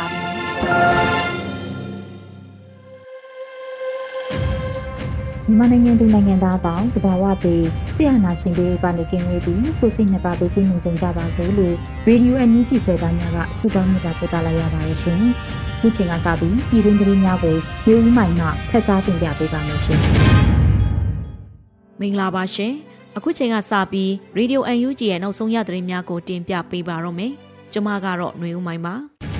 ါပြီ မြန်မာနိုင်ငံသူနိုင်ငံသားအပေါင်းတဘာဝပေးဆရာနာရှင်တို့ကနေကင်းဝေးပြီးကိုစိတ်နှစ်ပါးပေးကင်းလုံခြုံကြပါစေလို့ရေဒီယိုအန်ယူဂျီဖွယ်သားများကဆုတောင်းမြတ်တာပို့သလာရပါတယ်ရှင်။ခုချိန်ကစပြီးပြည်တွင်းသတင်းများကိုမျိုးဦးမိုင်မှဖတ်ကြားတင်ပြပေးပါမယ်ရှင်။မင်္ဂလာပါရှင်။အခုချိန်ကစပြီးရေဒီယိုအန်ယူဂျီရဲ့နောက်ဆုံးရသတင်းများကိုတင်ပြပေးပါတော့မယ်။ကျွန်မကတော့ຫນွေဦးမိုင်ပါ။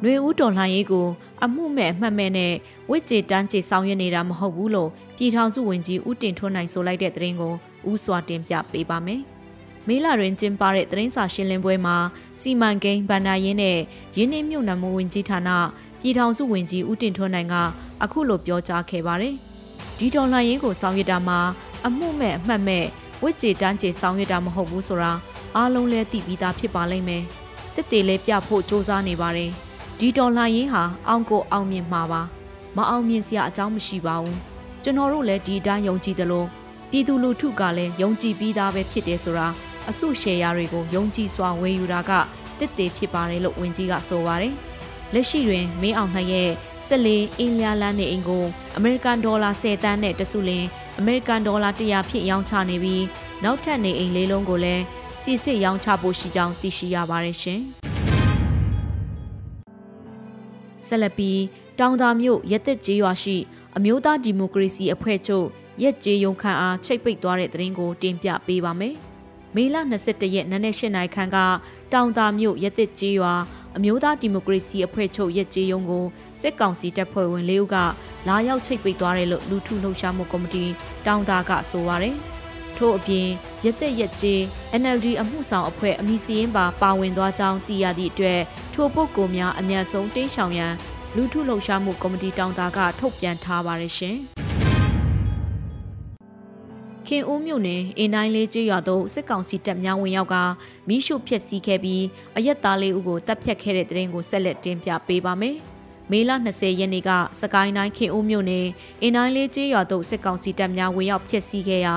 ຫນွေဦးတော်လှန်ရေးကိုအမှုမဲ့အမှတ်မဲ့နဲ့ဝစ်ကြေတန်းကြေဆောင်ရွက်နေတာမဟုတ်ဘူးလို့ပြည်ထောင်စုဝန်ကြီးဦးတင်ထွန်းနိုင်ဆိုလိုက်တဲ့သတင်းကိုဦးစွာတင်ပြပေးပါမယ်။မေလတွင်ကျင်းပတဲ့သတင်းစာရှင်းလင်းပွဲမှာစီမံကိန်းဗန္ဒာရင်းနဲ့ရင်းနှီးမြှုပ်နှံမှုဝန်ကြီးဌာနပြည်ထောင်စုဝန်ကြီးဦးတင်ထွန်းနိုင်ကအခုလိုပြောကြားခဲ့ပါတယ်။ဒီတော်လှန်ရေးကိုဆောင်ရွက်တာမှာအမှုမဲ့အမှတ်မဲ့ဝစ်ကြေတန်းကြေဆောင်ရွက်တာမဟုတ်ဘူးဆိုတာအားလုံးလည်းသိပြီးသားဖြစ်ပါလိမ့်မယ်။တက်တေလေးပြဖို့စ조사နေပါတယ်။ ဒီတော်လှန်ရေးဟာအောင်ကိုအောင်မြင်မှာပါမအောင်မြင်စရာအကြောင်းမရှိပါဘူးကျွန်တော်တို့လည်းဒီအတိုင်းယုံကြည်သလိုပြည်သူလူထုကလည်းယုံကြည်ပြီးသားပဲဖြစ်တယ်ဆိုတာအစုရှယ်ယာတွေကိုယုံကြည်စွာဝယ်ယူတာကတစ်တေဖြစ်ပါတယ်လို့ဝန်ကြီးကဆိုပါတယ်လက်ရှိတွင်မင်းအောင်နှရဲ့ဆက်လီအင်းလျာလန်းနေအိမ်ကိုအမေရိကန်ဒေါ်လာ10တန်းနဲ့တစုလင်အမေရိကန်ဒေါ်လာ100ဖြစ်ရောင်းချနေပြီးနောက်ထပ်နေအိမ်လေးလုံးကိုလည်းစီစစ်ရောင်းချဖို့ရှိကြောင်းသိရှိရပါတယ်ရှင်။ ဆက်လက်ပြီးတောင်သာမြို့ရက်သက်ကျေးရွာရှိ အမျိုးသားဒီမိုကရေစီအဖွဲ့ချုပ်ရက်ကျေးရုံခန့်အားချိတ်ပိတ်သွားတဲ့သတင်းကိုတင်ပြပေးပါမယ်။မေလ22ရက်နနက်၈နာရီခန့်ကတောင်သာမြို့ရက်သက်ကျေးရွာအမျိုးသားဒီမိုကရေစီအဖွဲ့ချုပ်ရက်ကျေးရုံကိုစစ်ကောင်စီတပ်ဖွဲ့ဝင်လေးဦးကလာရောက်ချိတ်ပိတ်သွားတယ်လို့လူထုလှုပ်ရှားမှုကော်မတီတောင်သာကဆိုပါရယ်။ ထို့အပြင်ရက်သက်ရက်ကျေး NLD အမှုဆောင်အဖွဲ့အမည်စည်းရင်ပါပါဝင်သွားကြောင်းသိရသည့်အတွက်ထိုပုဂ္ဂိုလ်များအမြန်ဆုံးတိတ်ဆောင်ရန်လူထုလှုပ်ရှားမှုကော်မတီတောင်တာကထုတ်ပြန်ထားပါတယ်ရှင်။ခင်ဦးမြို့နယ်အင်းတိုင်းလေးကျေးရွာသို့စစ်ကောင်စီတပ်များဝင်ရောက်ကမိရှုဖျက်ဆီးခဲ့ပြီးအရက်သားလေးဦးကိုတပ်ဖြတ်ခဲ့တဲ့တဲ့ရင်ကိုဆက်လက်တင်ပြပေးပါမယ်။မေလ20ရက်နေ့ကစကိုင်းတိုင်းခင်ဦးမြို့နယ်အင်းတိုင်းလေးကျေးရွာသို့စစ်ကောင်စီတပ်များဝင်ရောက်ဖျက်ဆီးခဲ့ရာ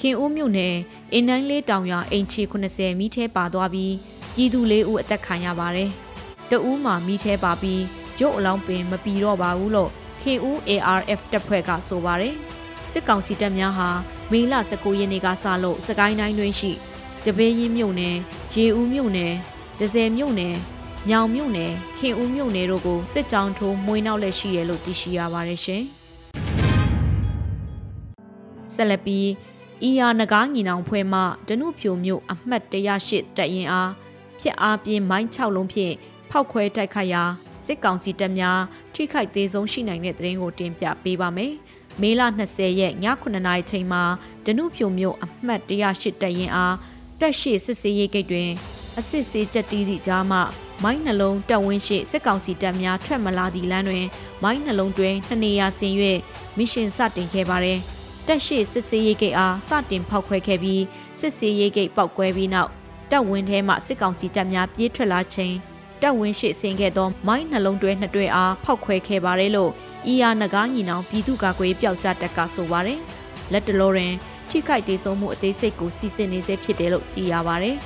ခင်ဦးမြို့နယ်အင်းတိုင်းလေးတောင်ရွာအိမ်ချီ80မိထဲပါသွားပြီးပြည်သူလေးဦးအသက်ခံရပါတယ်။တဦးမှမိထဲပါပြီးရုပ်အလောင်းပင်မပီတော့ပါဘူးလို့ KU ARF တပ်ဖွဲ့ကဆိုပါတယ်စစ်ကောင်စီတပ်များဟာမေလ19ရက်နေ့ကစလို့စကိုင်းတိုင်းတွင်ရှိတပေးရင်မြို့နယ်ရေဦးမြို့နယ်ဒဇယ်မြို့နယ်မြောင်မြို့နယ်ခင်ဦးမြို့နယ်တို့ကိုစစ်ကြောင်းထိုးမွေးနောက်လက်ရှိရလို့သိရှိရပါတယ်ရှင်ဆက်လက်ပြီး အီယာနဂါညီနောင်ဖွဲ့မှဒနုဖြိုမြို့အမှတ်108တပ်ရင်အားဖျက်အားပြင်းမိုင်း6လုံးဖြင့်ဖောက်ခွဲတိုက်ခိုက်ရာစစ်ကောင်စီတပ်များထိခိုက်သေးဆုံးရှိနိုင်တဲ့သတင်းကိုတင်ပြပေးပါမယ်။မေလ20ရက်ည9:00နာရီချိန်မှာဒနုဖြိုမြို့အမှတ်108တပ်ရင်းအားတက်ရှိစစ်စေးရေးဂိတ်တွင်အစစ်စေးကြက်တီးသည့်ကြားမှမိုင်းနှလုံးတက်ဝင်းရှိစစ်ကောင်စီတပ်များထွက်မလာသည့်လမ်းတွင်မိုင်းနှလုံးတွင်နှစ်နေရာဆင်၍မစ်ရှင်စတင်ခဲ့ပါသည်။ တက်ရှိစစ်စေးရေးဂိတ်အားစတင်ဖောက်ခွဲခဲ့ပြီးစစ်စေးရေးဂိတ်ပောက်ကွဲပြီးနောက်တပ်ဝင်းထဲမှစစ်ကောင်စီတပ်များပြေးထွက်လာချိန်တပ်ဝင်းရှိဆင်ခဲ့သောမိုင်းနှလုံးတွဲနှစ်တွဲအားဖောက်ခွဲခဲ့ပါတယ်လို့အီယာနဂါညီနောင်ပြည်သူ့ကာကွယ်ပျောက်ကြားတက်ကဆိုပါတယ်လက်တလောတွင်ထိခိုက်ဒေဆုံးမှုအသေးစိတ်ကိုစီစစ်နေစေဖြစ်တယ်လို့သိရပါတယ်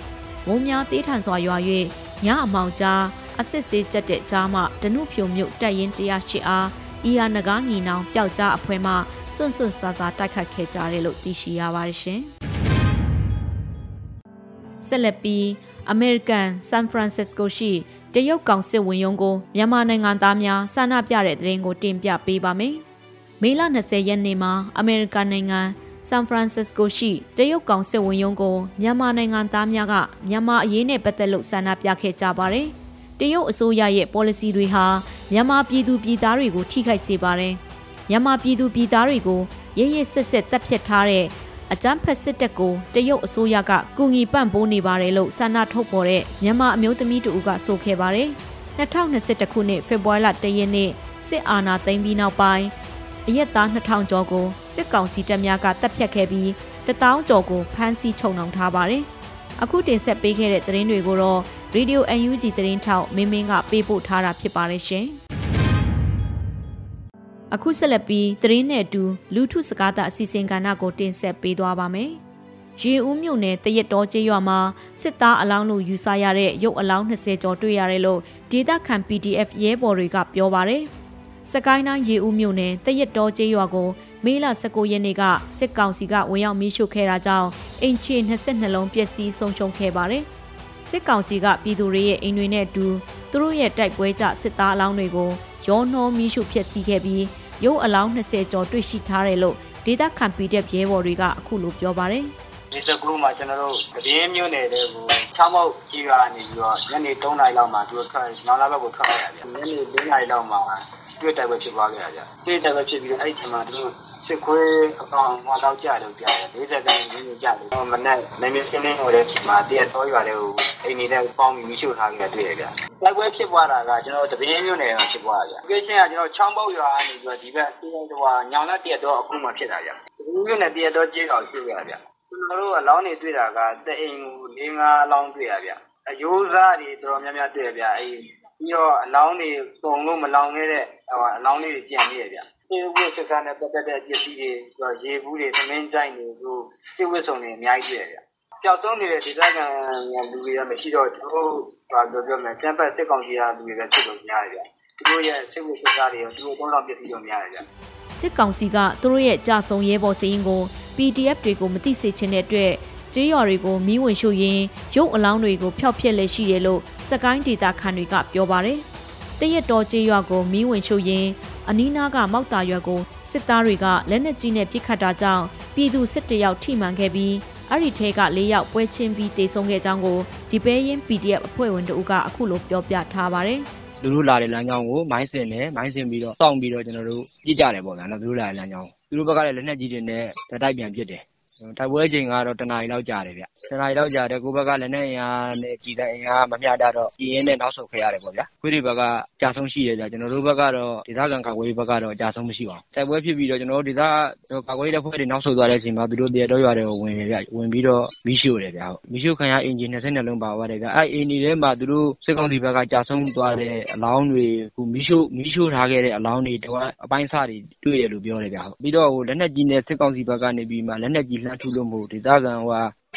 မုံများတေးထန်စွာရွာ၍ညအမောင်ကြားအစစ်စေးကြက်တဲ့ကြားမှဒနုဖြုံမြုပ်တက်ရင်တရားရှိအားအီယာနဂါညီနောင်ပျောက်ကြားအဖွဲမှ စွန့်စွန့်ဆာဆာတိုက်ခတ်ခဲ့ကြတယ်လို့သိရှိရပါတယ်ရှင်ဆက်လက်ပြီးအမေရိကန်ဆန်ဖရန်စစ္စကိုရှိတရုတ်ကောင်စစ်ဝင်ရုံးကိုမြန်မာနိုင်ငံသားများဆန္ဒပြတဲ့တဲ့ရင်ကိုတင်ပြပေးပါမယ်။မေလ20ရက်နေ့မှာအမေရိကန်နိုင်ငံဆန်ဖရန်စစ္စကိုရှိတရုတ်ကောင်စစ်ဝင်ရုံးကိုမြန်မာနိုင်ငံသားများကမြန်မာအရေးနဲ့ပတ်သက်လို့ဆန္ဒပြခဲ့ကြပါတယ်။တရုတ်အစိုးရရဲ့ policy တွေဟာမြန်မာပြည်သူပြည်သားတွေကိုထိခိုက်စေပါတယ်။ မြန်မာပြည်သူပြည်သားတွေကိုရရဆက်ဆက်တပ်ဖြတ်ထားတဲ့အကြမ်းဖက်စစ်တပ်ကိုတရုတ်အစိုးရကကူညီပံ့ပိုးနေပါတယ်လို့ဆန္ဒထုတ်ပေါ်တဲ့မြန်မာအမျိုးသမီးတို့ကဆိုခဲ့ပါတယ်။2021ခုနှစ်ဖေဖော်ဝါရီလ1ရက်နေ့စစ်အာဏာသိမ်းပြီးနောက်ပိုင်းအရက်သား2000ကျော်ကိုစစ်ကောင်စီတပ်များကတပ်ဖြတ်ခဲ့ပြီး1000ကျော်ကိုဖမ်းဆီးချုပ်နှောင်ထားပါတယ်။အခုတင်ဆက်ပေးခဲ့တဲ့သတင်းတွေကိုတော့ Radio UNG သတင်းထောက်မင်းမင်းကပေးပို့ထားတာဖြစ်ပါတယ်ရှင်။ အခုဆက်လက်ပြီးသတင်းနဲ့အတူလူထုစကားသအစီအစဉ်ကဏ္ဍကိုတင်ဆက်ပေးသွားပါမယ်။ရေဦးမြို့နယ်တရက်တော်ကျေးရွာမှာစစ်သားအလောင်းလို့ယူဆရတဲ့ရုပ်အလောင်း20ကျော်တွေ့ရတယ်လို့ဒေသခံ PDF ရဲဘော်တွေကပြောပါရယ်။စကိုင်းတိုင်းရေဦးမြို့နယ်တရက်တော်ကျေးရွာကိုမေလ19ရက်နေ့ကစစ်ကောင်စီကဝင်ရောက်မီးရှို့ခဲ့တာကြောင့်အင်ချီ22လုံးပျက်စီးဆုံးရှုံးခဲ့ပါတယ်။စစ်ကောင်စီကပြည်သူတွေရဲ့အိမ်တွေနဲ့အတူသူတို့ရဲ့တိုက်ပွဲကြစစ်သားအလောင်းတွေကိုရောနှောမီးရှို့ဖျက်ဆီးခဲ့ပြီး ရုပ်အလောင်း20ကျော်တွေ့ရှိထားတယ်လို့ဒေတာခံပီတဲ့ရဲဘော်တွေကအခုလိုပြောပါတယ်ဒီစကူမှာကျွန်တော်တို့တည်င်းမျိုးနယ်တဲ့ကိုချောင်းမောက်ကြီးကနေပြီးတော့ညနေ3နာရီလောက်မှာသူတို့ထွက်နောင်လာဘက်ကိုထွက်လာကြတယ်ညနေ4နာရီလောက်မှာတွေ့တိုက်ပွဲဖြစ်သွားခဲ့ကြတယ်တွေ့တိုက်ပွဲဖြစ်ပြီးတော့အဲ့ဒီချိန်မှာသူတို့ စစ်ခွေးအကောင်ဟောတော့ကြလို့ကြားတယ်40တန်းရင်းနေကြတယ်မနဲ့နေမင်းစင်းနေဟိုတဲ့ချိန်မှာတည့်တော်ရွာတဲ့ဟိုအိမ်နေတဲ့ပေါင်းပြီးမိရှို့ထားကြတွေ့ရကြတိုက်ပွဲဖြစ်သွားတာကကျွန်တော်တပင်းမျိုးနယ်မှာဖြစ်သွားတာကြ။ location ကကျွန်တော်ချောင်းပေါက်ရွာကနေပြီးတော့ဒီဘက်စီးရင်တော့ညောင်လက်တည့်တော့အခုမှဖြစ်တာကြ။ဒီမျိုးနဲ့တည့်တော့ကြေးတော်ရှိရကြ။ကျွန်တော်တို့အလောင်းတွေတွေ့တာကတအိမ်ကို၄၅အလောင်းတွေ့ရဗျ။အယိုးစားတွေတော်တော်များများတွေ့ရဗျ။အဲပြီးတော့အလောင်းတွေပုံလို့မလောင်ခဲ့တဲ့အလောင်းလေးတွေကျန်နေရဗျ။ စစ်ဝတ်စကားနဲ့ပတ်သက်တဲ့ပစ္စည်းတွေရေဘူးတွေသမင်းကြိုက်တွေသူစစ်ဝတ်စုံတွေအများကြီးတွေ့ရဗျ။ကြောက်ဆုံးနေတဲ့ဒေသခံလူတွေကမရှိတော့သူတို့ဘာပြောပြောမလဲကျန်းပတ်စစ်ကောင်စီကလူတွေပဲဖြစ်လို့များတယ်ဗျ။သူတို့ရဲ့စစ်ဝတ်စကားတွေရောသူတို့သုံးလောက်ပစ္စည်းတွေများတယ်ဗျ။စစ်ကောင်စီကသူတို့ရဲ့ကြဆုံရဲဘော်စရင်ကို PDF တွေကိုမသိစေချင်တဲ့အတွက်ကျေးရွာတွေကိုမီးဝင်ရှို့ရင်းရုပ်အလောင်းတွေကိုဖျောက်ဖျက်လက်ရှိတယ်လို့စကိုင်းဒေတာခန်တွေကပြောပါတယ်။တရက်တော်ကျေးရွာကိုမီးဝင်ရှို့ရင်း အနီးနားကမောက်တာရွာကိုစစ်သားတွေကလက်နက်ကြီးနဲ့ပစ်ခတ်တာကြောင့်ပြည်သူစစ်တယောက်ထိမှန်ခဲ့ပြီးအဲ့ဒီထဲက၄ယောက်ပွဲချင်းပြီးတေဆုံးခဲ့ကြောင်းကိုဒီပဲရင် PDF အဖွဲ့ဝင်တို့ကအခုလိုပြောပြထားပါတယ်။သူတို့လာတဲ့လမ်းကြောင်းကိုမိုင်းစင်နဲ့မိုင်းစင်ပြီးတော့စောင့်ပြီးတော့ကျွန်တော်တို့ပြစ်ကြတယ်ပေါ့ဗျာနော်သူတို့လာတဲ့လမ်းကြောင်းသူတို့ဘက်ကလည်းလက်နက်ကြီးတွေနဲ့တိုက်ပြန်ပစ်တယ် တိုက်ပွဲချိန်ကတော့တနာရီလောက်ကြာတယ်ဗျ။တနာရီလောက်ကြာတယ် ကိုယ့်ဘက်က လက်နက်အင်အားနဲ့ ကျည်ဆံအင်အား မမျှတတော့ပြေးရင်းနဲ့ နောက်ဆုတ်ခဲ့ရတယ်ပေါ့ဗျာ။ခွေးတွေဘက်ကကျဆုံးရှိတယ်ဗျ။ကျွန်တော်တို့ဘက်ကတော့ ဒေသခံကာကွယ်ရေးဘက်ကတော့ အကျဆုံးမရှိပါဘူး။တိုက်ပွဲဖြစ်ပြီးတော့ ကျွန်တော်တို့ ဒေသကာကွယ်ရေးတပ်ဖွဲ့တွေ နောက်ဆုတ်သွားတဲ့အချိန်မှာ သူတို့ သရက်တောရွာထဲကို ဝင်တယ်ဗျ။ဝင်ပြီးတော့ မီးရှို့တယ်ဗျ။မီးရှို့ခံရ အိမ်ခြေ ၂၂ လုံးပါသွားတယ်ဗျ။အဲဒီအိမ်တွေထဲမှာ သူတို့ စစ်ကောင်စီဘက်က ကျဆုံးသွားတဲ့အလောင်းတွေ မီးရှို့ထားခဲ့တဲ့အလောင်းတွေ တဝက်အပိုင်းအစတွေ တွေ့တယ်လို့ ပြောတယ်ဗျ။ပြီးတော့ လက်နက်ကြီးနဲ့ စစ်ကောင်စီဘက်ကနေပြီးမှ လက်နက်ကြီးလှမ်းထုလို့မို့ ဒေသခံ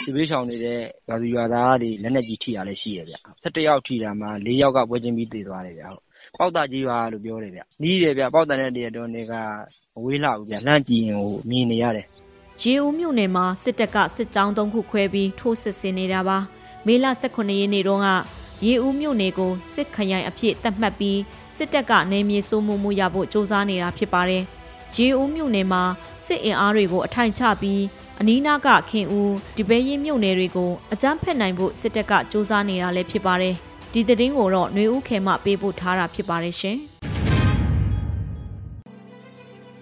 စစ်ဘေးရှောင်နေတဲ့ ရွာသူရွာသားတွေ လက်နက်ကြီးထိတာလည်း ရှိတယ်ဗျ။၁၁ ယောက်ထိတာမှာ ၄ ယောက်က ပွဲချင်းပြီး သေသွားတယ်ဗျ။ပေါက်သာကျေးရွာလို့ ပြောတယ်ဗျ။နီးတယ်ဗျ။ပေါက်သာနဲ့ သရက်တောနဲ့ကမဝေးလှဘူးဗျ။လှမ်းကြည့်ရင်မြင်နေရတယ်။ရေဦးမြို့နယ်မှာ စစ်တပ်က စစ်ကြောင်း ၃ ခုခွဲပြီး ထိုးစစ်ဆင်နေတာပါ။မေလ ၁၇ ရက်နေ့တုန်းက ရေဦးမြို့နယ်ကို စစ်ခရိုင်အဖြစ် သတ်မှတ်ပြီး စစ်တပ်ကနေမြေစိုးမှုမှုရဖို့စ조사နေတာဖြစ်ပါတယ်။ရေဦးမြို့နယ်မှာ စစ်အင်အားတွေကို အထိုင်ချပြီး အနီးနားကခင်ဦးဒီပဲရင်မြို့နယ်တွေကိုအကြမ်းဖက်နိုင်ဖို့စစ်တပ်ကစ조사နေတာလည်းဖြစ်ပါတယ်။ဒီသတင်းကိုတော့ຫນွေဦးခဲမှပေးပို့ထားတာဖြစ်ပါတယ်ရှင်။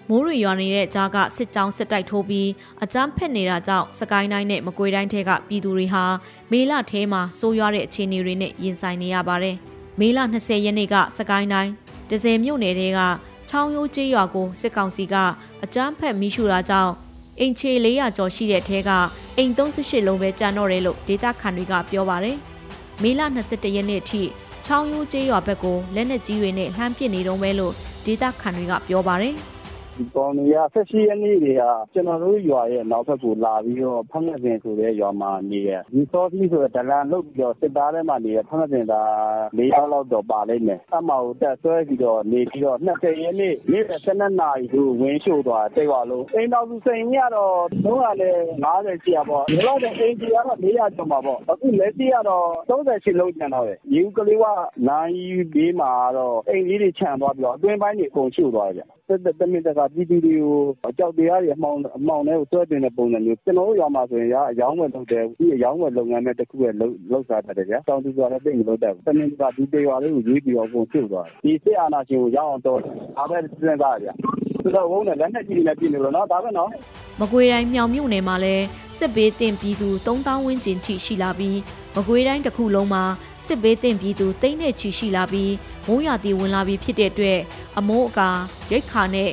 မိုးရွရွာနေတဲ့ကြားကစစ်ကြောင်းစစ်တိုက်ထိုးပြီးအကြမ်းဖက်နေတာကြောင့်စကိုင်းတိုင်းနဲ့မကွေးတိုင်းထဲကပြည်သူတွေဟာမေလထဲမှာစိုးရွားတဲ့အခြေအနေတွေနဲ့ရင်ဆိုင်နေရပါတယ်။မေလ20ရက်နေ့ကစကိုင်းတိုင်းဒဇယ်မြို့နယ်ထဲကချောင်းရိုးကျေးရွာကိုစစ်ကောင်စီကအကြမ်းဖက်မိရှူတာကြောင့် အိမ်ခြေ400ကျော်ရှိတဲ့ထဲကအိမ်38လုံးပဲကျန်တော့တယ်လို့ဒေတာခန်တွေကပြောပါတယ်။မေလ21ရက်နေ့ထိချောင်းရိုးကျေးရွာဘက်ကိုလက်နက်ကြီးတွေနဲ့လှမ်းပစ်နေတော့ပဲလို့ဒေတာခန်တွေကပြောပါတယ်။ဒီ ကောင်တွေကဆက်ရှိရနေ့တွေကကျွန်တော်တို့ရွာရဲ့နောက်ဘက်ကို လာပြီးတော့ဖမ်းငစင်ဆိုတဲ့ရွာမှာ နေတယ်ဒီစောသီးဆိုတဲ့ ဒလန်လုတ်ပြီးတော့ စစ်သားထဲမှာနေတဲ့ဖမ်းငစင်သား ၄ ယောက်လောက်တော့ ပါလိမ့်မယ်အမှောက်တက်ဆွဲပြီးတော့ နေပြီးတော့20ရက်နေ့ နေ့12နာရီကိုဝင်းရှို့သွားတိတ်ပါလို့အိမ်တော်စုစိန်ကြီးကတော့350ရှိရပေါ့ဒီလောက်တဲ့အိမ်ကြီးကတော့400ကျော်ပါပေါ့ အခုလက်ရှိကတော့38လုံး ကျန်တော့တယ်ယူကလေးကနိုင်ဘေးမှာတော့ အိမ်ကြီးတွေ ခြံသွားပြီးတော့ အတွင်းပိုင်းတွေ အကုန်ရှို့သွားတယ်ဗျ တက်တမင်တကပြည်သူတွေကိုကြောက်တရားတွေအမှောင်အမှောင်တွေကိုတွဲတင်တဲ့ပုံစံမျိုးကျွန်တော်တို့ရွာမှာဆိုရင်ရအယောင်းဝယ်လုပ်တယ်ဒီအယောင်းဝယ်လုပ်ငန်းနဲ့တခုရဲ့လောက်စားတတ်တယ်ဗျာတောင်သူဆိုတာလည်းသိနေလို့တက်တမင်တကဒီတေရွာလေးကိုရွေးပြီးတော့ပုံရှို့သွားတယ်ဒီစစ်အာဏာရှင်ကိုရအောင်တော့ဒါပဲစဉ်းစားရဗျာဆိုတော့ဝုန်းနဲ့လက်နဲ့ကြည့်နေပြည်နေလို့နော်ဒါပဲနော် မကွေတိုင်းမြောင်မြို့နယ်မှာလည်းစစ်ဘေးတင်ပြည်သူ3000ဝန်းကျင်ထိရှိလာပြီးမကွေတိုင်းတစ်ခုလုံးမှာစစ်ဘေးတင်ပြည်သူတိမ့်နဲ့ချီရှိလာပြီးမိုးရွာတီဝင်လာပြီးဖြစ်တဲ့အတွက်အမိုးအကာရိတ်ခါနဲ့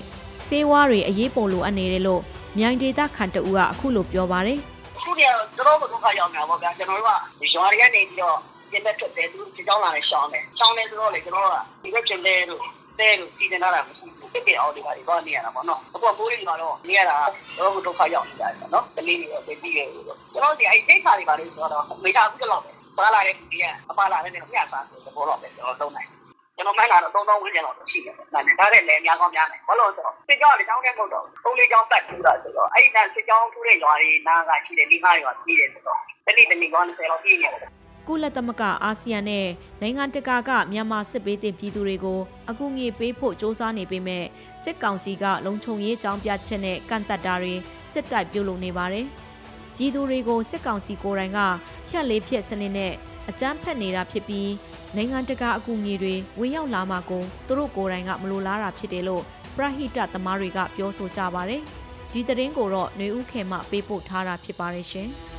စေးဝါးတွေအရေးပေါ်လိုအပ်နေတယ်လို့မြိုင်ဒေတာခန်တူကအခုလိုပြောပါတယ်ခုတည်းကတော့တော်တော်ဒုက္ခရောက်နေတာပေါ့ဗျာကျွန်တော်တို့ကရွာတွေကနေပြီးတော့ပြင်ပထွက်တယ်သူကြောင်းလာနေရှောင်းတယ်ရှောင်းနေဆိုတော့လေကျွန်တော်တို့ကဒီဘက်ပြင်လဲလို့ တဲလို့စီစဉ်လာတာမရှိဘူးတစ်ကဲအောင်ဒီပါဒီတော့နေရတာပေါ့နော်အခုကပိုးလေးတွေကတော့နေရတာတော့ဒုက္ခရောက်နေတာပေါ့နော်တလေးတွေတော့သိပြီးတယ်လို့ကျွန်တော်ဒီအဲ့ဒိတ်ခါတွေပါလို့ဆိုတော့မေတာဘူးတော့ပါလာတဲ့ဒီကအပါလာတဲ့နေပြစားဆိုတော့တော့ပဲကျွန်တော်သုံးနိုင်ကျွန်တော်မှန်းလာတော့3000ဝန်းကျင်တော့ရှိတယ်။ဒါနဲ့ဒါနဲ့လည်းများကောင်းများမယ်။ဘာလို့ဆိုတော့စစ်ကြောင်းလေတောင်းတဲ့မဟုတ်တော့ပုံလေးကြောင်းတက်ထူတာဆိုတော့အဲ့ဒီကစစ်ကြောင်းထူတဲ့ရွာတွေနားကရှိတယ်၄၅ရွာပြည်တယ်ဆိုတော့တနေ့တနေ့ကောင်း20လောက်ပြည်နေတယ် ကုလသမဂ္ဂအာဆီယံနဲ့နိုင်ငံတကာကမြန်မာစစ်ဘေးတင်ပြည်သူတွေကိုအကူအညီပေးဖို့စ조사နေပေမဲ့စစ်ကောင်စီကလုံခြုံရေးကြောင်းပြချက်နဲ့ကန့်သက်တာတွေစစ်တိုက်ပြုတ်လုပ်နေပါတယ်။ပြည်သူတွေကိုစစ်ကောင်စီကိုယ်တိုင်ကဖြတ်လေးဖြတ်စနစ်နဲ့အကြမ်းဖက်နေတာဖြစ်ပြီးနိုင်ငံတကာအကူအညီတွေဝင်ရောက်လာမှာကိုသူတို့ကိုယ်တိုင်ကမလိုလားတာဖြစ်တယ်လို့ပရဟိတသမားတွေကပြောဆိုကြပါတယ်။ဒီသတင်းကိုတော့ຫນွေဦးခေမှပေးပို့ထားတာဖြစ်ပါတယ်ရှင်။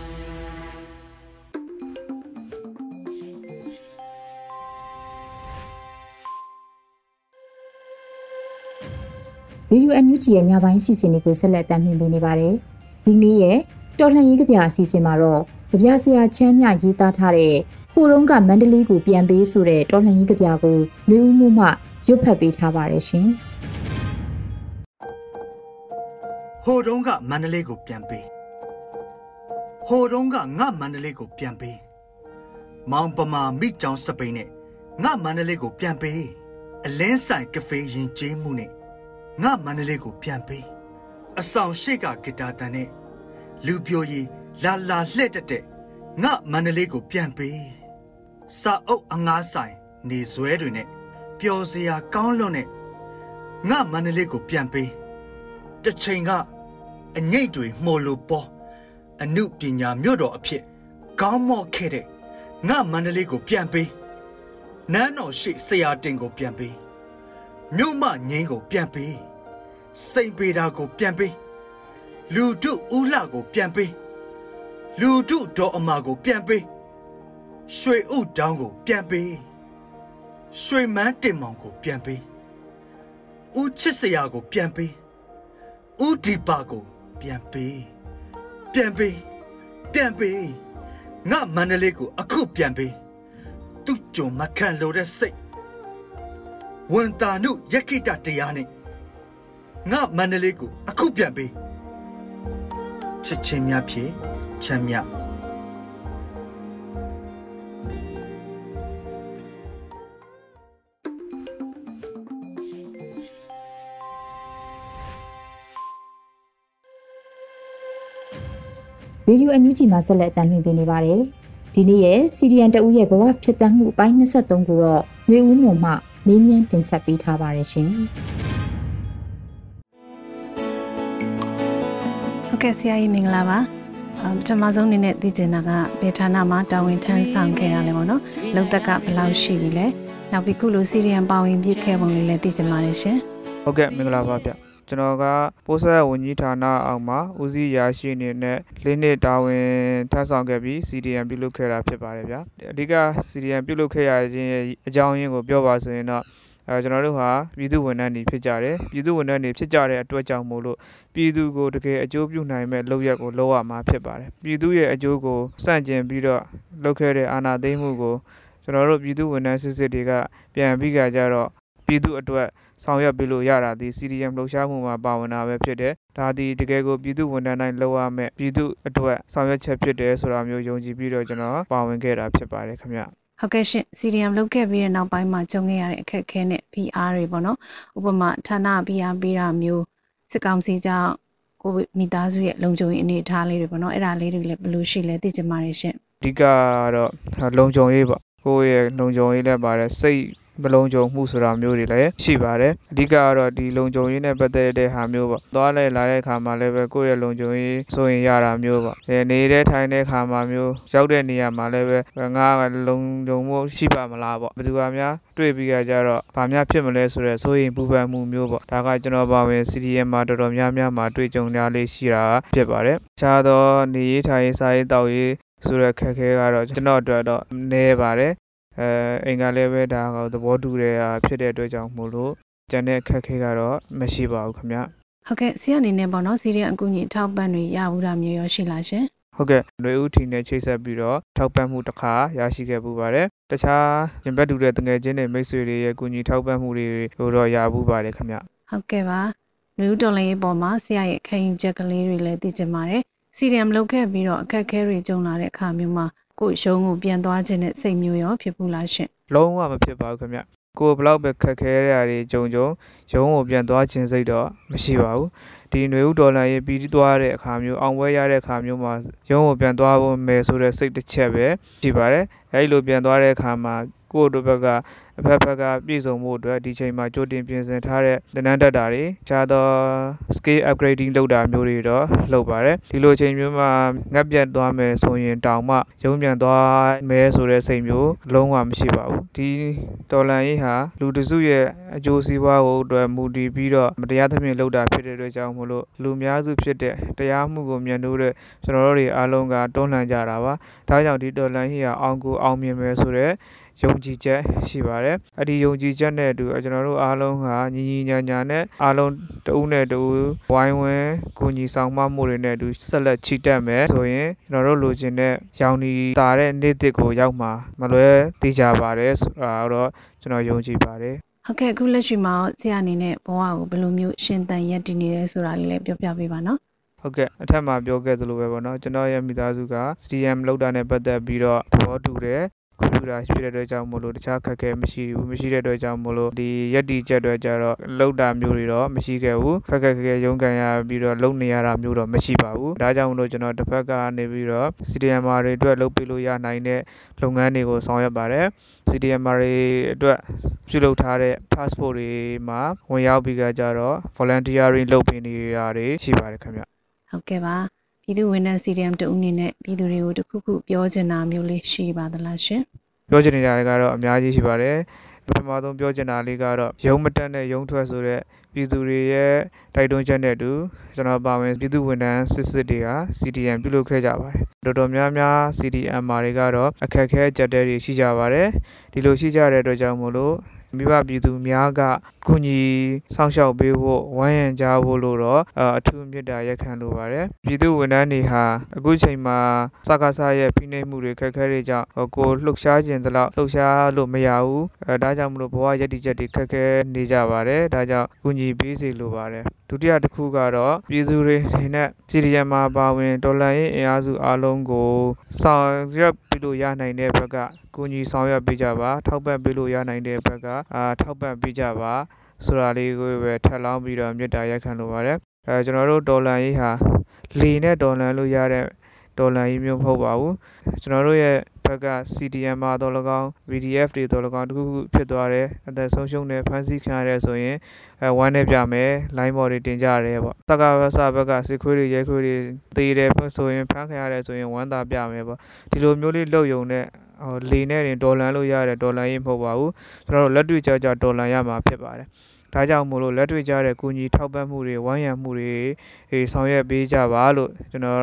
Radio NUG ရဲ့ညပိုင်းစီစဉ်တွေကိုဆက်လက်တင်ပြနေပါတယ်။ဒီနေ့ရဲ့တော်လှန်ရေးကြပြအစီအစဉ်မှာတော့ကြပြဆရာချမ်းမြရေးသားထားတဲ့ဟိုတုန်းကမန္တလေးကိုပြန်ပေးဆိုတဲ့တော်လှန်ရေးကြပြကိုလူဦးမှုမှရွတ်ဖတ်ပေးထားပါတယ်ရှင်ဟိုတုန်းကမန္တလေးကိုပြန်ပေးဟိုတုန်းကငါမန္တလေးကိုပြန်ပေးမောင်ပမာမိကြောင်စပိန်နဲ့ငါမန္တလေးကိုပြန်ပေးအလင်းဆိုင်ကဖေးရင်ကျေးမှုနဲ့ ငါမန္တလေးကိုပြန်ပေးအဆောင်ရှိကဂီတာတန်နဲ့လူပြိုရီလာလာလှဲ့တက်တဲ့ငါမန္တလေးကိုပြန်ပေးစာအုပ်အငားဆိုင်နေဇွဲတွေနဲ့ပျော်စရာကောင်းလွန်းတဲ့ငါမန္တလေးကိုပြန်ပေးတစ်ချိန်ကအငိတ်တွေမှော်လို့ပေါ်အနုပညာမြို့တော်အဖြစ်ကောင်းမော့ခဲ့တဲ့ငါမန္တလေးကိုပြန်ပေးနန်းတော်ရှိဆရာတင်ကိုပြန်ပေး မြို့မငင်းကို ပြန်ပေးစိန်ပေတာကိုပြန်ပေးလူတုဦးလှကို ပြန်ပေးလူတုဒေါ်အမာကို ပြန်ပေးရွှေဥတောင်းကို ပြန်ပေးရွှေမန်းတင်မောင်ကို ပြန်ပေးဦးချစ်စရာကို ပြန်ပေးဥဒီပါကို ပြန်ပေးပြန်ပေးပြန်ပေးငါမန္တလေးကို အခုပြန်ပေးသူ့ကြုံမခံလို့တဲ့စိတ် ဝန်တာနုယက္ခိတတရားနဲ့ငါမန္တလေးကိုအခုပြန်ပေးချစ်ချင်းများဖြင့်ချမ်းမြ။ Radio NUG မှာဆက်လက်တင်ပြနေပါတယ်။ဒီနေ့ရဲ့ CDN တဦးရဲ့ဘဝဖြစ်တမ်းမှုအပိုင်း23ကိုတော့မျိုးဦးမှုမှ မေးမြန်းတင်ဆက်ပေးထားပါတယ်ရှင်။ဟုတ်ကဲ့ဆရာကြီးမင်္ဂလာပါအမ်ပထမဆုံးအနေနဲ့သိချင်တာကဘေဌာနမှာတာဝန်ထမ်းဆောင်ခဲ့ရလဲပေါ့နော်လုံသက်ကဘယ်လောက်ရှိပြီလဲနောက်ပြီးခုလိုစီရီယံပါဝင်ပြည့်ခဲ့ပုံလေးလည်းသိချင်ပါတယ်ရှင်ဟုတ်ကဲ့မင်္ဂလာပါဗျ ကျွန်တော်ကပိုးဆက်ဝန်ကြီးဌာနအောက်မှာဦးစီးရာရှိအနေနဲ့လေးနှစ်တာဝန်ထမ်းဆောင်ခဲ့ပြီး CDM ပြုလုပ်ခဲ့တာဖြစ်ပါတယ်ဗျအဓိက CDM ပြုလုပ်ခဲ့ရခြင်းရဲ့အကြောင်းရင်းကိုပြောပါဆိုရင်တော့အဲကျွန်တော်တို့ဟာပြည်သူဝန်ထမ်းတွေဖြစ်ကြတယ်ပြည်သူဝန်ထမ်းတွေဖြစ်ကြတဲ့အတွက်ကြောင့်မို့လို့ပြည်သူကိုတကယ်အကျိုးပြုနိုင်မဲ့လုပ်ရက်ကိုလုပ်ရမှာဖြစ်ပါတယ်ပြည်သူရဲ့အကျိုးကိုစန့်ကျင်ပြီးတော့လုပ်ခဲ့တဲ့အာဏာသိမ်းမှုကိုကျွန်တော်တို့ပြည်သူဝန်ထမ်းစစ်စစ်တွေကပြန်ပြီးကြကြတော့ ပြည်သူအတွက်ဆောင်ရွက်ပေးလို့ရတာဒီ CDM လှုပ်ရှားမှုမှာပါဝင်တာပဲဖြစ်တယ်ဒါဒီတကယ်ကိုပြည်သူဝန်ထမ်းတိုင်းလုပ်ရမယ်ပြည်သူအတွက်ဆောင်ရွက်ချက်ဖြစ်တယ်ဆိုတာမျိုးယုံကြည်ပြီးတော့ကျွန်တော်ပါဝင်ခဲ့တာဖြစ်ပါတယ်ခင်ဗျဟုတ်ကဲ့ရှင် CDM လုပ်ခဲ့ပြီးတဲ့နောက်ပိုင်းမှာကြုံခဲ့ရတဲ့အခက်အခဲနဲ့ PR တွေပေါ့နော်ဥပမာဌာန PR ပေးတာမျိုးစစ်ကောင်စီကြောင့်ကိုမိသားစုရဲ့လုံခြုံရေးအနေအထားလေးတွေပေါ့နော်အဲ့ဒါလေးတွေလည်းဘယ်လိုရှိလဲသိချင်ပါတယ်ရှင်အဓိကတော့လုံခြုံရေးပေါ့ကိုယ့်ရဲ့လုံခြုံရေးလည်းပါတယ်စိတ် မလုံခြုံမှုဆိုတာမျိုးတွေလည်းရှိပါတယ်အဓိကကတော့ဒီလုံခြုံရေးနဲ့ပတ်သက်တဲ့ဟာမျိုးပေါ့သွားလဲလာတဲ့ခါမှာလည်းပဲကိုယ့်ရဲ့လုံခြုံရေးဆိုရင်ရတာမျိုးပေါ့အဲနေတဲ့ထိုင်တဲ့ခါမှာမျိုးရောက်တဲ့နေရာမှာလည်းပဲငါလုံခြုံမှုရှိပါမလားပေါ့ဘယ်သူကများတွေ့ပြီးကြတော့ဘာများဖြစ်မလဲဆိုတော့ဆိုရင်ပူပန်မှုမျိုးပေါ့ဒါကကျွန်တော်ပါဝင် CDM မှာတော်တော်များများမှာတွေ့ကြုံရလေးရှိတာဖြစ်ပါတယ်ခြားသောနေရေးထိုင်ရေးစားရေးတောက်ရေးဆိုတဲ့ခက်ခဲကတော့ကျွန်တော်အတွက်တော့နည်းပါတယ် အဲအိမ်ကလည်းပဲဒါကသဘောတူတဲ့ဟာဖြစ်တဲ့အတွက်ကြောင့်မို့လို့ကျန်တဲ့အခက်ခဲကတော့မရှိပါဘူးခင်ဗျဟုတ်ကဲ့ဆီအနေနဲ့ပေါ့နော်စီရီယံအကူအညီထောက်ပံ့တွေရဘူးတာမျိုးရောရှိလားရှင်ဟုတ်ကဲ့လွေဦးထီနဲ့ချိတ်ဆက်ပြီးတော့ထောက်ပံ့မှုတစ်ခါရရှိခဲ့ပူပါတယ်။တခြားရင်ဘတ်တူတဲ့တငယ်ချင်းတွေမိတ်ဆွေတွေရဲ့ကူညီထောက်ပံ့မှုတွေဟိုတော့ရပူပါတယ်ခင်ဗျ။ဟုတ်ကဲ့ပါ။လွေဦးတော်လည်းပေါ်မှာဆရာရဲ့ခံယူချက်ကလေးတွေလည်းသိချင်ပါတယ်။စီရီယံလုပ်ခဲ့ပြီးတော့အခက်အခဲတွေကြုံလာတဲ့အခါမျိုးမှာ ကိုရုံးကိုပြန်သွားခြင်းနဲ့စိတ်မျိုးရောဖြစ်ဘူးလားရှင်လုံးဝမဖြစ်ပါဘူးခင်ဗျကိုဘလောက်ပဲခက်ခဲရတာတွေကြုံကြုံရုံးကိုပြန်သွားခြင်းစိတ်တော့မရှိပါဘူးဒီຫນွေဥဒေါ်လာရေးပြီးသွားတဲ့အခါမျိုးအောင်ပွဲရတဲ့အခါမျိုးမှာရုံးကိုပြန်သွားဖို့မယ်ဆိုတဲ့စိတ်တစ်ချက်ပဲရှိပါတယ်အဲဒီလိုပြန်သွားတဲ့အခါမှာ ကိုယ့်တို့ဘက်ကအဖက်ဖက်ကပြည့်စုံမှုအတွက်ဒီချိန်မှာကြိုတင်ပြင်ဆင်ထားတဲ့သင်တန်းတက်တာတွေခြားသော skill upgrading လုပ်တာမျိုးတွေတော့လုပ်ပါတယ်ဒီလိုချိန်မျိုးမှာငတ်ပြတ်သွားမယ်ဆိုရင်တောင်မှရုံးပြန်သွားမယ်ဆိုတဲ့စိတ်မျိုးလုံးဝမရှိပါဘူးဒီတော်လန်ရေးဟာလူတစုရဲ့အကျိုးစီးပွားကိုအတွက်မူတည်ပြီးတော့မတရားသဖြင့်လုပ်တာဖြစ်တဲ့အတွက်ကြောင့်မို့လို့လူများစုဖြစ်တဲ့တရားမှုကိုမြင်လို့တဲ့ကျွန်တော်တို့တွေအားလုံးကတွန်းလှန်ကြတာပါဒါကြောင့်ဒီတော်လန်ရေးဟာအောင်ကိုအောင်မြင်မယ်ဆိုတဲ့ ယုံကြည်ချက်ရှိပါတယ်အဲ့ဒီယုံကြည်ချက်နဲ့အတူကျွန်တော်တို့အားလုံးကညီညီညာညာနဲ့အားလုံးတဦးနဲ့တဦးဝိုင်းဝန်းကိုညီဆောင်မမှုတွေနဲ့အတူဆက်လက်ချီတက်မယ်ဆိုရင်ကျွန်တော်တို့လိုချင်တဲ့ရောင်နေတာတဲ့နေ့တစ်ကိုရောက်မှာမလွဲသိကြပါတယ်ဆိုတာတော့ကျွန်တော်ယုံကြည်ပါတယ်ဟုတ်ကဲ့အခုလက်ရှိမှာဆရာအနေနဲ့ဘဝကိုဘယ်လိုမျိုးရှင်သန်ရည်တည်နေလဲဆိုတာလေးလည်းပြောပြပေးပါနော်ဟုတ်ကဲ့အထက်မှာပြောခဲ့သလိုပဲပေါ့နော်ကျွန်တော်ရဲ့မိသားစုက CDM လောက်တာနဲ့ပတ်သက်ပြီးတော့သဘောတူတယ် ကွန်ပျူတာရှိတဲ့အတွက်ကြောင့်မို့လို့တခြားခက်ခဲမရှိဘူးမရှိတဲ့အတွက်ကြောင့်မို့လို့ဒီရက်တီချက်တွေကြတော့လောက်တာမျိုးတွေတော့မရှိခဲ့ဘူးခက်ခက်ခက်ခဲရုန်းကန်ရပြီးတော့လုံနေရတာမျိုးတော့မရှိပါဘူးဒါကြောင့်မို့လို့ကျွန်တော်တစ်ဖက်ကနေပြီးတော့ CDMR တွေအတွက်လုပ်ပေးလို့ရနိုင်တဲ့လုပ်ငန်းတွေကိုဆောင်ရွက်ပါတယ် CDMR တွေအတွက်ပြုလုပ်ထားတဲ့ passport တွေမှာဝင်ရောက်ပြီးကြတော့ volunteering လုပ်ပေးနေတာတွေရှိပါတယ်ခင်ဗျဟုတ်ကဲ့ပါ ပြည်သူဝန်ထမ်း CDM တဦးအနေနဲ့ပြည်သူတွေကိုတခုခုပြောချင်တာမျိုးလေးရှိပါသလားရှင်ပြောချင်နေတာတွေကတော့အများကြီးရှိပါတယ်ပထမဆုံးပြောချင်တာလေးကတော့ရုံးမတက်တဲ့ရုံးထွက်ဆိုတဲ့ပြည်သူတွေရဲ့တိုက်တွန်းချက်နဲ့အတူကျွန်တော်ပါဝင်ပြည်သူဝန်ထမ်းစစ်စစ်တွေက CDM ပြုလုပ်ခဲ့ကြပါတယ်တော်တော်များများ CDM မာတွေကတော့အခက်အခဲကြက်တဲတွေရှိကြပါတယ်ဒီလိုရှိကြတဲ့အတွက်ကြောင့်မို့လို့ မိဘပြည်သူများကကူညီစောင့်ရှောက်ပေးဖို့ဝိုင်းရံကြဖို့လို့တော့အထူးမြတ်တာရက်ခံလိုပါတယ်ပြည်သူဝန်ထမ်းတွေဟာအခုချိန်မှာစကားစားရဲ့ဖိနှိပ်မှုတွေခက်ခဲတွေကြောင့်ကိုလှုပ်ရှားခြင်းတလောက်လှုပ်ရှားလို့မရဘူးအဲဒါကြောင့်မလို့ဘဝရည်တည်ချက်တွေခက်ခဲနေကြပါတယ်ဒါကြောင့်ကူညီပေးစေလိုပါတယ်ဒုတိယတစ်ခုကတော့ပြည်သူတွေနေနဲ့စီရီယံမှာပါဝင်တော်လှန်ရေးအင်အားစုအားလုံးကိုဆောင်ရွက်ပြီးလို့ရနိုင်တဲ့ဘက်ကကူညီဆောင်ရွက်ပေးကြပါထောက်ပံ့ပေးလို့ရနိုင်တဲ့ဘက်ကအာထောက်ပံ့ပေးကြပါဆိုတာလေးကိုပဲထပ်လောင်းပြီးတော့မေတ္တာရက်ခံလိုပါတယ်အဲကျွန်တော်တို့ဒေါ်လာရေးဟာလေနဲ့ဒေါ်လာလို့ရတဲ့ဒေါ်လာကြီးမျိုးမဟုတ်ပါဘူးကျွန်တော်တို့ရဲ့ဘက်က CDM မှာတော့၎င်း VDF တွေတော့၎င်းတခုခုဖြစ်သွားတယ်အသက်ဆုံးရှုံးတယ်ဖမ်းဆီးခံရတယ်ဆိုရင်အဲဝမ်းနေပြမယ် line ဘော်တွေတင်ကြရတယ်ပေါ့တက္ကဝဆဘက်ကစစ်ခွေးတွေရဲခွေးတွေတေးတယ်ဆိုရင်ဖမ်းခံရတယ်ဆိုရင်ဝမ်းသာပြမယ်ပေါ့ဒီလိုမျိုးလေးလုပ်ယုံနဲ့ ဟိုလေနဲ့တင်ဒေါ်လာလို့ရတဲ့ဒေါ်လာရေးမဟုတ်ပါဘူးကျွန်တော်တို့လက်တွေ့ကြကြဒေါ်လာရမှာဖြစ်ပါတယ်ဒါကြောင့်မို့လို့လက်တွေ့ကြတဲ့ကုညီထောက်ပံ့မှုတွေဝိုင်းရံမှုတွေဆောင်ရွက်ပေးကြပါလို့ကျွန်တော်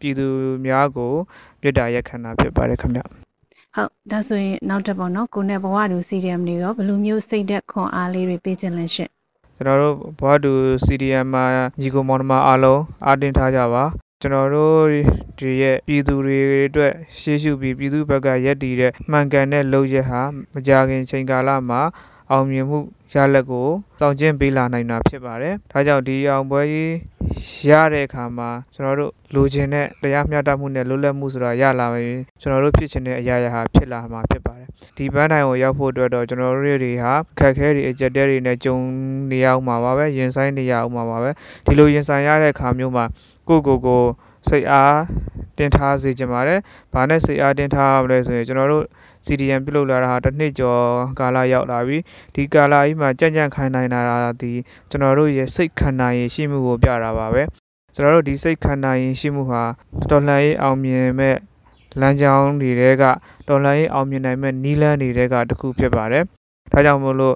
ပြည်သူများကိုပြစ်တာရက်ခံတာဖြစ်ပါတယ်ခင်ဗျဟုတ်ဒါဆိုရင်နောက်တစ်ပေါ့နော်ကိုနဲ့ဘဝတူ CDM တွေရောဘယ်လိုမျိုးစိတ်သက်ခွန်အားလေးတွေပေးခြင်းလဲရှင့်ကျွန်တော်တို့ဘဝတူ CDM မှာညီကိုမောင်နှမအားလုံးအားတင်ထားကြပါ ကျွန်တော်တို့ဒီရဲ့ပြည်သူတွေအတွက်ရှေ့ရှုပြီးပြည်သူဘက်ကရက်တည်တဲ့မှန်ကန်တဲ့လုပ်ရက်ဟာမကြခင်ချိန်ကာလမှာအောင်မြင်မှုရလဒ်ကိုစောင့်ကျဉ်ပေးလာနိုင်တာဖြစ်ပါတယ်။ဒါကြောင့်ဒီအောင်ပွဲကြီးရတဲ့အခါမှာကျွန်တော်တို့လိုချင်တဲ့တရားမျှတမှုနဲ့လွတ်လပ်မှုဆိုတာရလာရင်ကျွန်တော်တို့ဖြစ်ချင်တဲ့အရာရာဟာဖြစ်လာမှာဖြစ်ပါတယ်။ဒီပန်းတိုင်ကိုရောက်ဖို့အတွက်တော့ကျွန်တော်တို့တွေဟာခက်ခဲတွေအကြက်တဲတွေနဲ့ကြုံနေရအောင်မှာပါပဲရင်ဆိုင်နေရအောင်မှာပါပဲဒီလိုရင်ဆိုင်ရတဲ့အခါမျိုးမှာ ကိုကိုကိုစိတ်အားတင်ထားစေချင်ပါတယ်။ဘာနဲ့စိတ်အားတင်ထားရမလဲဆိုရင်ကျွန်တော်တို့ CDM ပြုလုပ်လာတာဟာတစ်နှစ်ကျော်ကာလရောက်လာပြီဒီကာလကြီးမှာကြံ့ကြံ့ခိုင်နိုင်တာဒီကျွန်တော်တို့ရဲ့စိတ်ခန္ဓာရင်ရှိမှုကိုပြတာပါပဲကျွန်တော်တို့ဒီစိတ်ခန္ဓာရင်ရှိမှုဟာတော်လှန်ရေးအောင်မြင်မဲ့လမ်းကြောင်းတွေတဲကတော်လှန်ရေးအောင်မြင်နိုင်မဲ့နီးလန်းတွေတဲကတစ်ခုဖြစ်ပါတယ်ဒါကြောင့်မို့လို့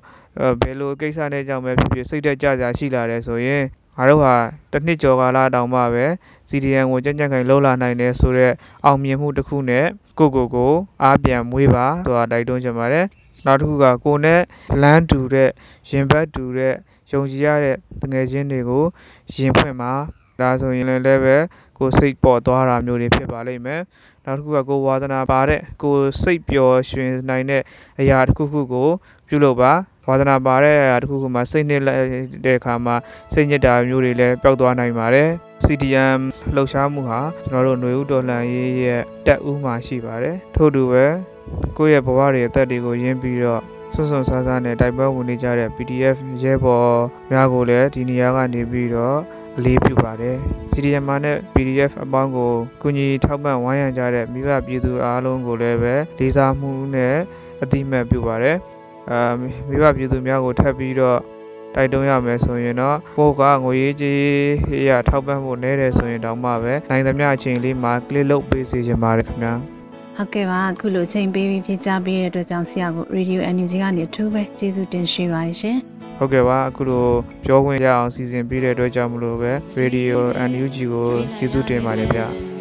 ဘယ်လိုကိစ္စနဲ့ကြောင့်ပဲဖြစ်ဖြစ်စိတ်သက်ကြကြရှိလာတယ်ဆိုရင် ငါတို့ဟာတစ်နှစ်ကျော်ကာလတောင်မှပဲ CDN ကိုကြံ့ကြံ့ခိုင်လှုပ်လာနိုင်တယ်ဆိုတော့အောင်မြင်မှုတစ်ခုနဲ့ကိုကိုကိုအားပြန်မွေးပါဆိုတာတိုက်တွန်းချင်ပါတယ်နောက်တစ်ခုကကိုနဲ့လမ်းတူတဲ့ရင်ဘတ်တူတဲ့ယုံကြည်ရတဲ့ငွေချင်းတွေကိုရင်ဖွင့်ပါဒါဆိုရင်လည်းပဲကိုစိတ်ပေါ်သွားတာမျိုးတွေဖြစ်ပါလိမ့်မယ်နောက်တစ်ခုကကိုဝါသနာပါတဲ့ကိုစိတ်ပျော်ရွှင်နိုင်တဲ့အရာတစ်ခုခုကိုပြုလုပ်ပါ ဝါသနာပါတဲ့အရာတစ်ခုခုမှာစိတ်နှစ်လက်တဲ့အခါမှာစိတ်ညစ်တာမျိုးတွေလည်းပျောက်သွားနိုင်ပါတယ် CDM လှုပ်ရှားမှုဟာကျွန်တော်တို့ຫນွေဥတော်လှန်ရေးရဲ့တက်ဦးမှာရှိပါတယ်ထို့တူပဲကိုယ့်ရဲ့ဘဝတွေအသက်တွေကိုရင်းပြီးတော့ဆွဆွဆားဆားနဲ့တိုက်ပွဲဝင်နေကြတဲ့ PDF ရဲဘော်များကိုလည်းဒီနေရာကနေပြီးတော့အလေးပြုပါတယ် CDM နဲ့ PDF အပေါင်းကိုကုညီထောက်ပံ့ဝိုင်းရံကြတဲ့မိဘပြည်သူအားလုံးကိုလည်းပဲလေးစားမှုနဲ့အတိမတ်ပြုပါတယ် အာမိဘပြည်သူများကိုထပ်ပြီးတော့တိုက်တွန်းရမယ်ဆိုရင်တော့ကိုကငွေရေးကြီးရထောက်ပံ့ဖို့နည်းတယ်ဆိုရင်တောင်မှပဲနိုင်သမျှအချိန်လေးမှာ click လုပ်ပေးစီခြင်းပါတယ်ခင်ဗျာဟုတ်ကဲ့ပါအခုလိုချိန်ပေးပြီးပြကြပေးတဲ့အတွက်ကြောင့်ဆရာကို Radio NUG ကနေအထူးပဲကျေးဇူးတင်ရှိပါတယ်ရှင်ဟုတ်ကဲ့ပါအခုလိုပြောခွင့်ရအောင်စီစဉ်ပေးတဲ့အတွက်ကြောင့်မလို့ပဲ Radio NUG ကိုကျေးဇူးတင်ပါတယ်ဗျာ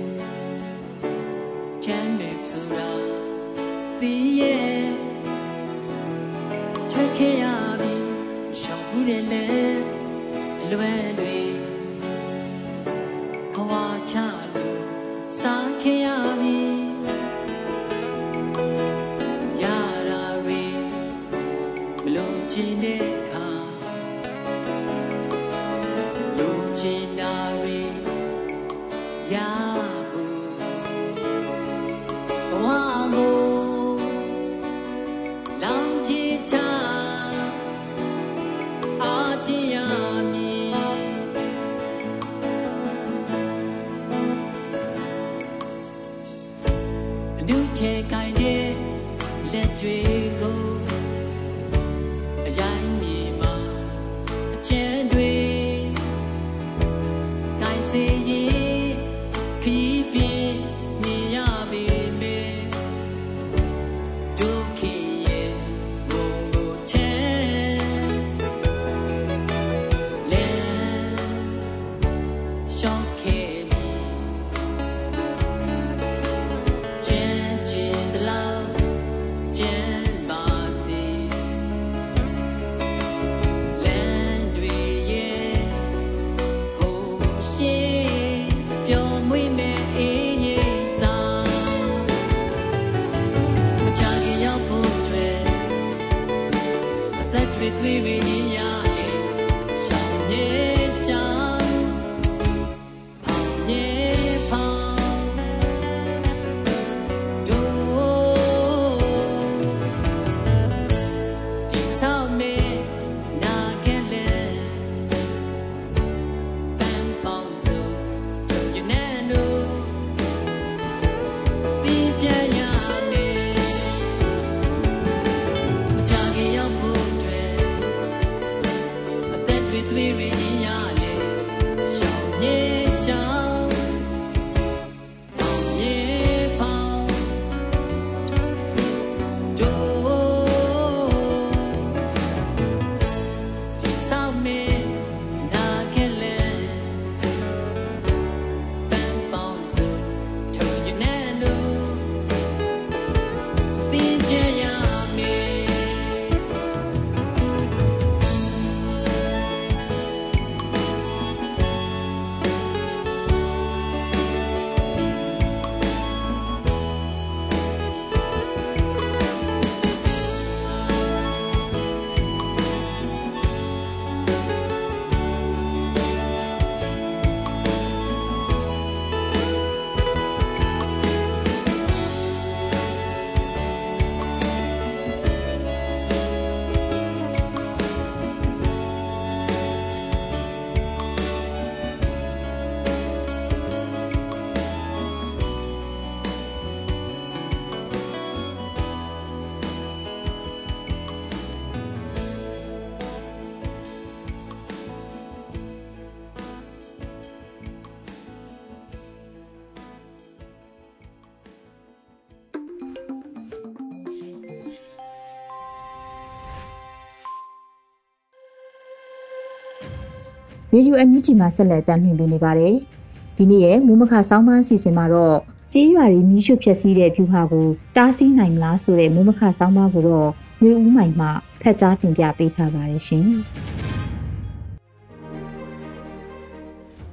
ရေဒီယိုအန်ယူဂျီမှာဆက်လက်တင်ပြနေပါတယ်။ဒီနေ့ရဲ့မူမခဆောင်းပါးအစီအစဉ်မှာတော့ကြေးရွာရီမီးရှို့ဖျက်ဆီးတဲ့ဖြူဟာကိုတားဆီးနိုင်မလားဆိုတဲ့မူမခဆောင်းပါးကိုတော့မျိုးဦးမိုင်မှဖက်ကြားတင်ပြပေးထားပါတယ်ရှင်။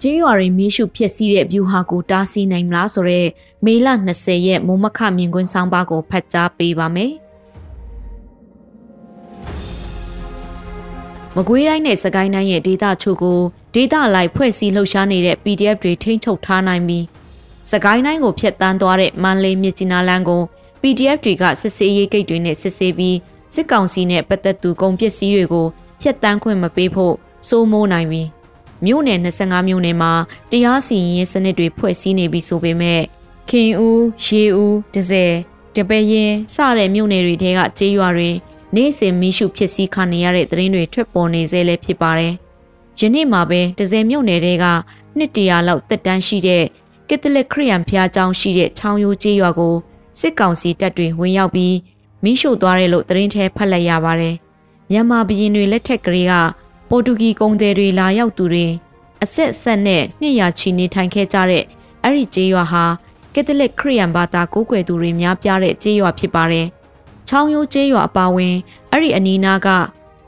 ကျေးရွာတွေမီးရှို့ဖျက်ဆီးတဲ့ view ဟာကိုတားဆီးနိုင်မလားဆိုတော့မေလ20ရက်မုံမခမြင်ကွင်းဆောင်းပါးကိုဖတ်ကြားပေးပါမယ်။ မကွေးတိုင်းနဲ့စကိုင်းတိုင်းရဲ့ဒေသချို့ကိုဒေသလိုက်ဖွဲ့စည်းလှုပ်ရှားနေတဲ့ PDF တွေထိန်းချုပ်ထားနိုင်ပြီးစကိုင်းတိုင်းကိုဖျက်ဆီးသွားတဲ့မန္တလေးမြစ်ကြီးနားလမ်းကို PDF တွေကစစ်စေးရေးဂိတ်တွေနဲ့စစ်ဆေးပြီးစစ်ကောင်စီနဲ့ပတ်သက်သူကုန်ပစ္စည်းတွေကိုဖျက်ဆီးခွင့်မပေးဖို့စိုးမိုးနိုင်ပြီးမြို့နယ်25မြို့နယ်မှာတရားစီရင်စနစ်တွေဖွဲ့စည်းနေပြီဆိုပေမဲ့ခင်ဦး၊ရေဦး၊ဒဇယ်၊တပည့်ရင်စတဲ့မြို့နယ်တွေထဲကကျေးရွာတွေ နေ့စဉ်မီးရှုဖြစ်စည်းခံနေရတဲ့သတင်းတွေထွက်ပေါ်နေစေလဲဖြစ်ပါတယ်။ယနေ့မှာပဲဒဇယ်မြို့နယ်တွေကနှစ်တရာလောက်တက်တန်းရှိတဲ့ကက်သလစ်ခရစ်ယာန်ဘုရားကျောင်းရှိတဲ့ချောင်းရိုးကျေးရွာကိုစစ်ကောင်စီတပ်တွေဝင်ရောက်ပြီးမီးရှို့သွားတယ်လို့သတင်းထဲဖတ်လိုက်ရပါတယ်။မြန်မာဘရင်တွေလက်ထက်ကလေးကပေါ်တူဂီကုန်သည်တွေလာရောက်သူတွေအဆက်အဆက်နဲ့နှစ်ရာချီနေထိုင်ခဲ့ကြတဲ့အဲ့ဒီကျေးရွာဟာကက်သလစ်ခရစ်ယာန်ဘာသာကိုးကွယ်သူတွေများပြားတဲ့ကျေးရွာဖြစ်ပါတယ်။ ချောင်းရိုးကျေးရွာအပါဝင်အဲ့ဒီအနီးနားက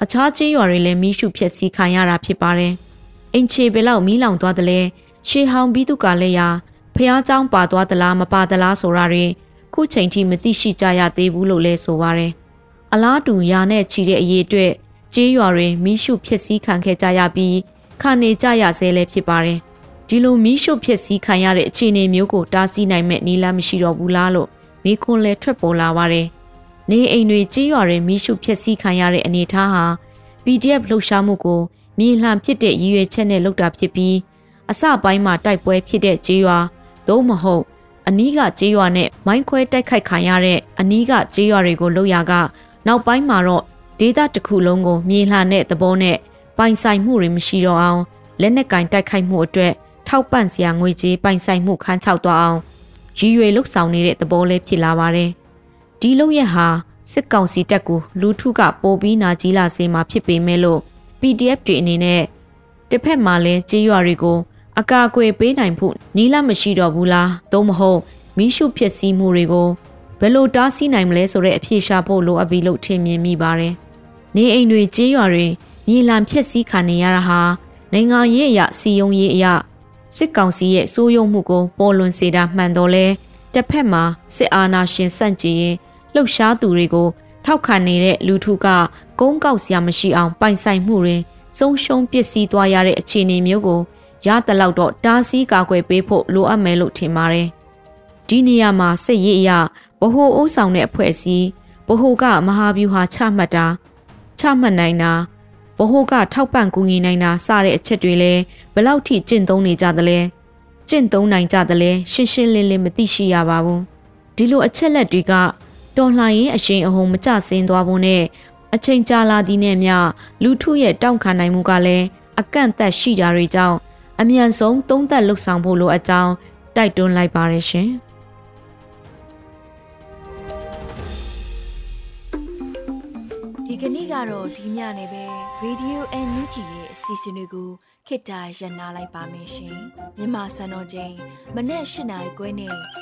အခြားကျေးရွာတွေလည်းမီးရှို့ဖျက်ဆီးခံရတာဖြစ်ပါတယ်။အင်ချေဘယ်လောက်မီးလောင်သွားတယ်လဲရှေဟောင်ပြီးသူကလည်းရာဖះเจ้าပါသွားသလားမပါသလားဆိုတာတွေခုချိန်ထိမသိရှိကြရသေးဘူးလို့လဲဆိုပါရယ်အလားတူရာနဲ့ချီတဲ့အရေးအတွက်ကျေးရွာတွေမီးရှို့ဖျက်ဆီးခံခဲ့ကြရပြီးခံနေကြရဆဲလည်းဖြစ်ပါတယ်ဒီလိုမီးရှို့ဖျက်ဆီးခံရတဲ့အခြေအနေမျိုးကိုတားဆီးနိုင်မဲ့နည်းလမ်းမရှိတော့ဘူးလားလို့မိခွန်းလဲထွက်ပေါ်လာပါတယ် နေအိမ်တွေကြေးရွာတွေမီးရှို့ဖျက်ဆီးခံရတဲ့အနေအထားဟာ PDF လှုပ်ရှားမှုကိုမြေလှန်ဖြစ်တဲ့ရည်ရွယ်ချက်နဲ့လုပ်တာဖြစ်ပြီးအစပိုင်းမှာတိုက်ပွဲဖြစ်တဲ့ကြေးရွာသို့မဟုတ်အနီးကကြေးရွာနဲ့မိုင်းခွဲတိုက်ခိုက်ခံရတဲ့အနီးကကြေးရွာတွေကိုလှုပ်ရကနောက်ပိုင်းမှာတော့ဒေသတစ်ခုလုံးကိုမြေလှန်တဲ့သဘောနဲ့ပိုင်ဆိုင်မှုတွေမရှိတော့အောင်လက်နက်ကင်တိုက်ခိုက်မှုအတွက်ထောက်ပံ့စရာငွေကြေးပိုင်ဆိုင်မှုခန်းချောက်သွားအောင်ရည်ရွယ်လှုပ်ဆောင်နေတဲ့သဘောလေးဖြစ်လာပါတယ်။ ဒီလုံရက်ဟာစစ်ကောင်စီတပ်ကိုလူထုကပိုပြီးနာကြီးလာစေမှာဖြစ်ပေမဲ့လို့ PDF တွေအနေနဲ့တစ်ဖက်မှာလဲကြေးရွာတွေကိုအကာအကွယ်ပေးနိုင်ဖို့နီးလမရှိတော့ဘူးလားသို့မဟုတ်မိရှုဖြစ်စည်းမှုတွေကိုဘယ်လိုတားဆီးနိုင်မလဲဆိုတဲ့အဖြေရှာဖို့လိုအပ်ပြီလို့ထင်မြင်မိပါတယ်။နေအိမ်တွေကြေးရွာတွေမြေလံဖြစ်စည်းခံနေရတာဟာနိုင်ငံရေးအရာစီယုံရေးအရာစစ်ကောင်စီရဲ့စိုးရုံမှုကိုပေါ်လွင်စေတာမှန်တော့လဲတစ်ဖက်မှာစစ်အာဏာရှင်စန့်ကျင်ရင် လှုပ်ရှားသူတွေကိုထောက်ခံနေတဲ့လူထုကကုန်းကောက်စရာမရှိအောင်ပိုင်ဆိုင်မှုတွေဆုံးရှုံးပစ္စည်းသွားရတဲ့အခြေအနေမျိုးကိုရတလောက်တော့တားဆီးကာကွယ်ပေးဖို့လိုအပ်မယ်လို့ထင်ပါတယ်။ဒီနေရာမှာစစ်ရေးအရာဗဟိုအုပ်ဆောင်တဲ့အဖွဲ့အစည်းဗဟိုကမဟာဗျူဟာချမှတ်တာချမှတ်နိုင်တာဗဟိုကထောက်ပံ့ကူညီနိုင်တာစတဲ့အချက်တွေလည်းဘလောက်ထိကျင့်သုံးနေကြသလဲကျင့်သုံးနိုင်ကြသလဲရှင်းရှင်းလင်းလင်းမသိရှိရပါဘူးဒီလိုအချက်လက်တွေက တော်လှန်ရေးအရှိန်အဟုန်မကျဆင်းသွားဖို့နဲ့အချိန်ကြာလာသည်နဲ့မျှလူထုရဲ့တောင့်ခံနိုင်မှုကလည်းအကန့်အသတ်ရှိတာတွေကြောင့်အမြန်ဆုံးသုံးသက်လှုပ်ဆောင်ဖို့လိုအပ်ကြောင်းတိုက်တွန်းလိုက်ပါတယ်ရှင်။ဒီကနေ့ကတော့ဒီညနေပဲ Radio NUG ရဲ့အစီအစဉ်လေးကိုခေတ္တရ延လိုက်ပါမယ်ရှင်။မြန်မာစံတော်ချိန်မနေ့၈နိုင်ခွဲနဲ့ည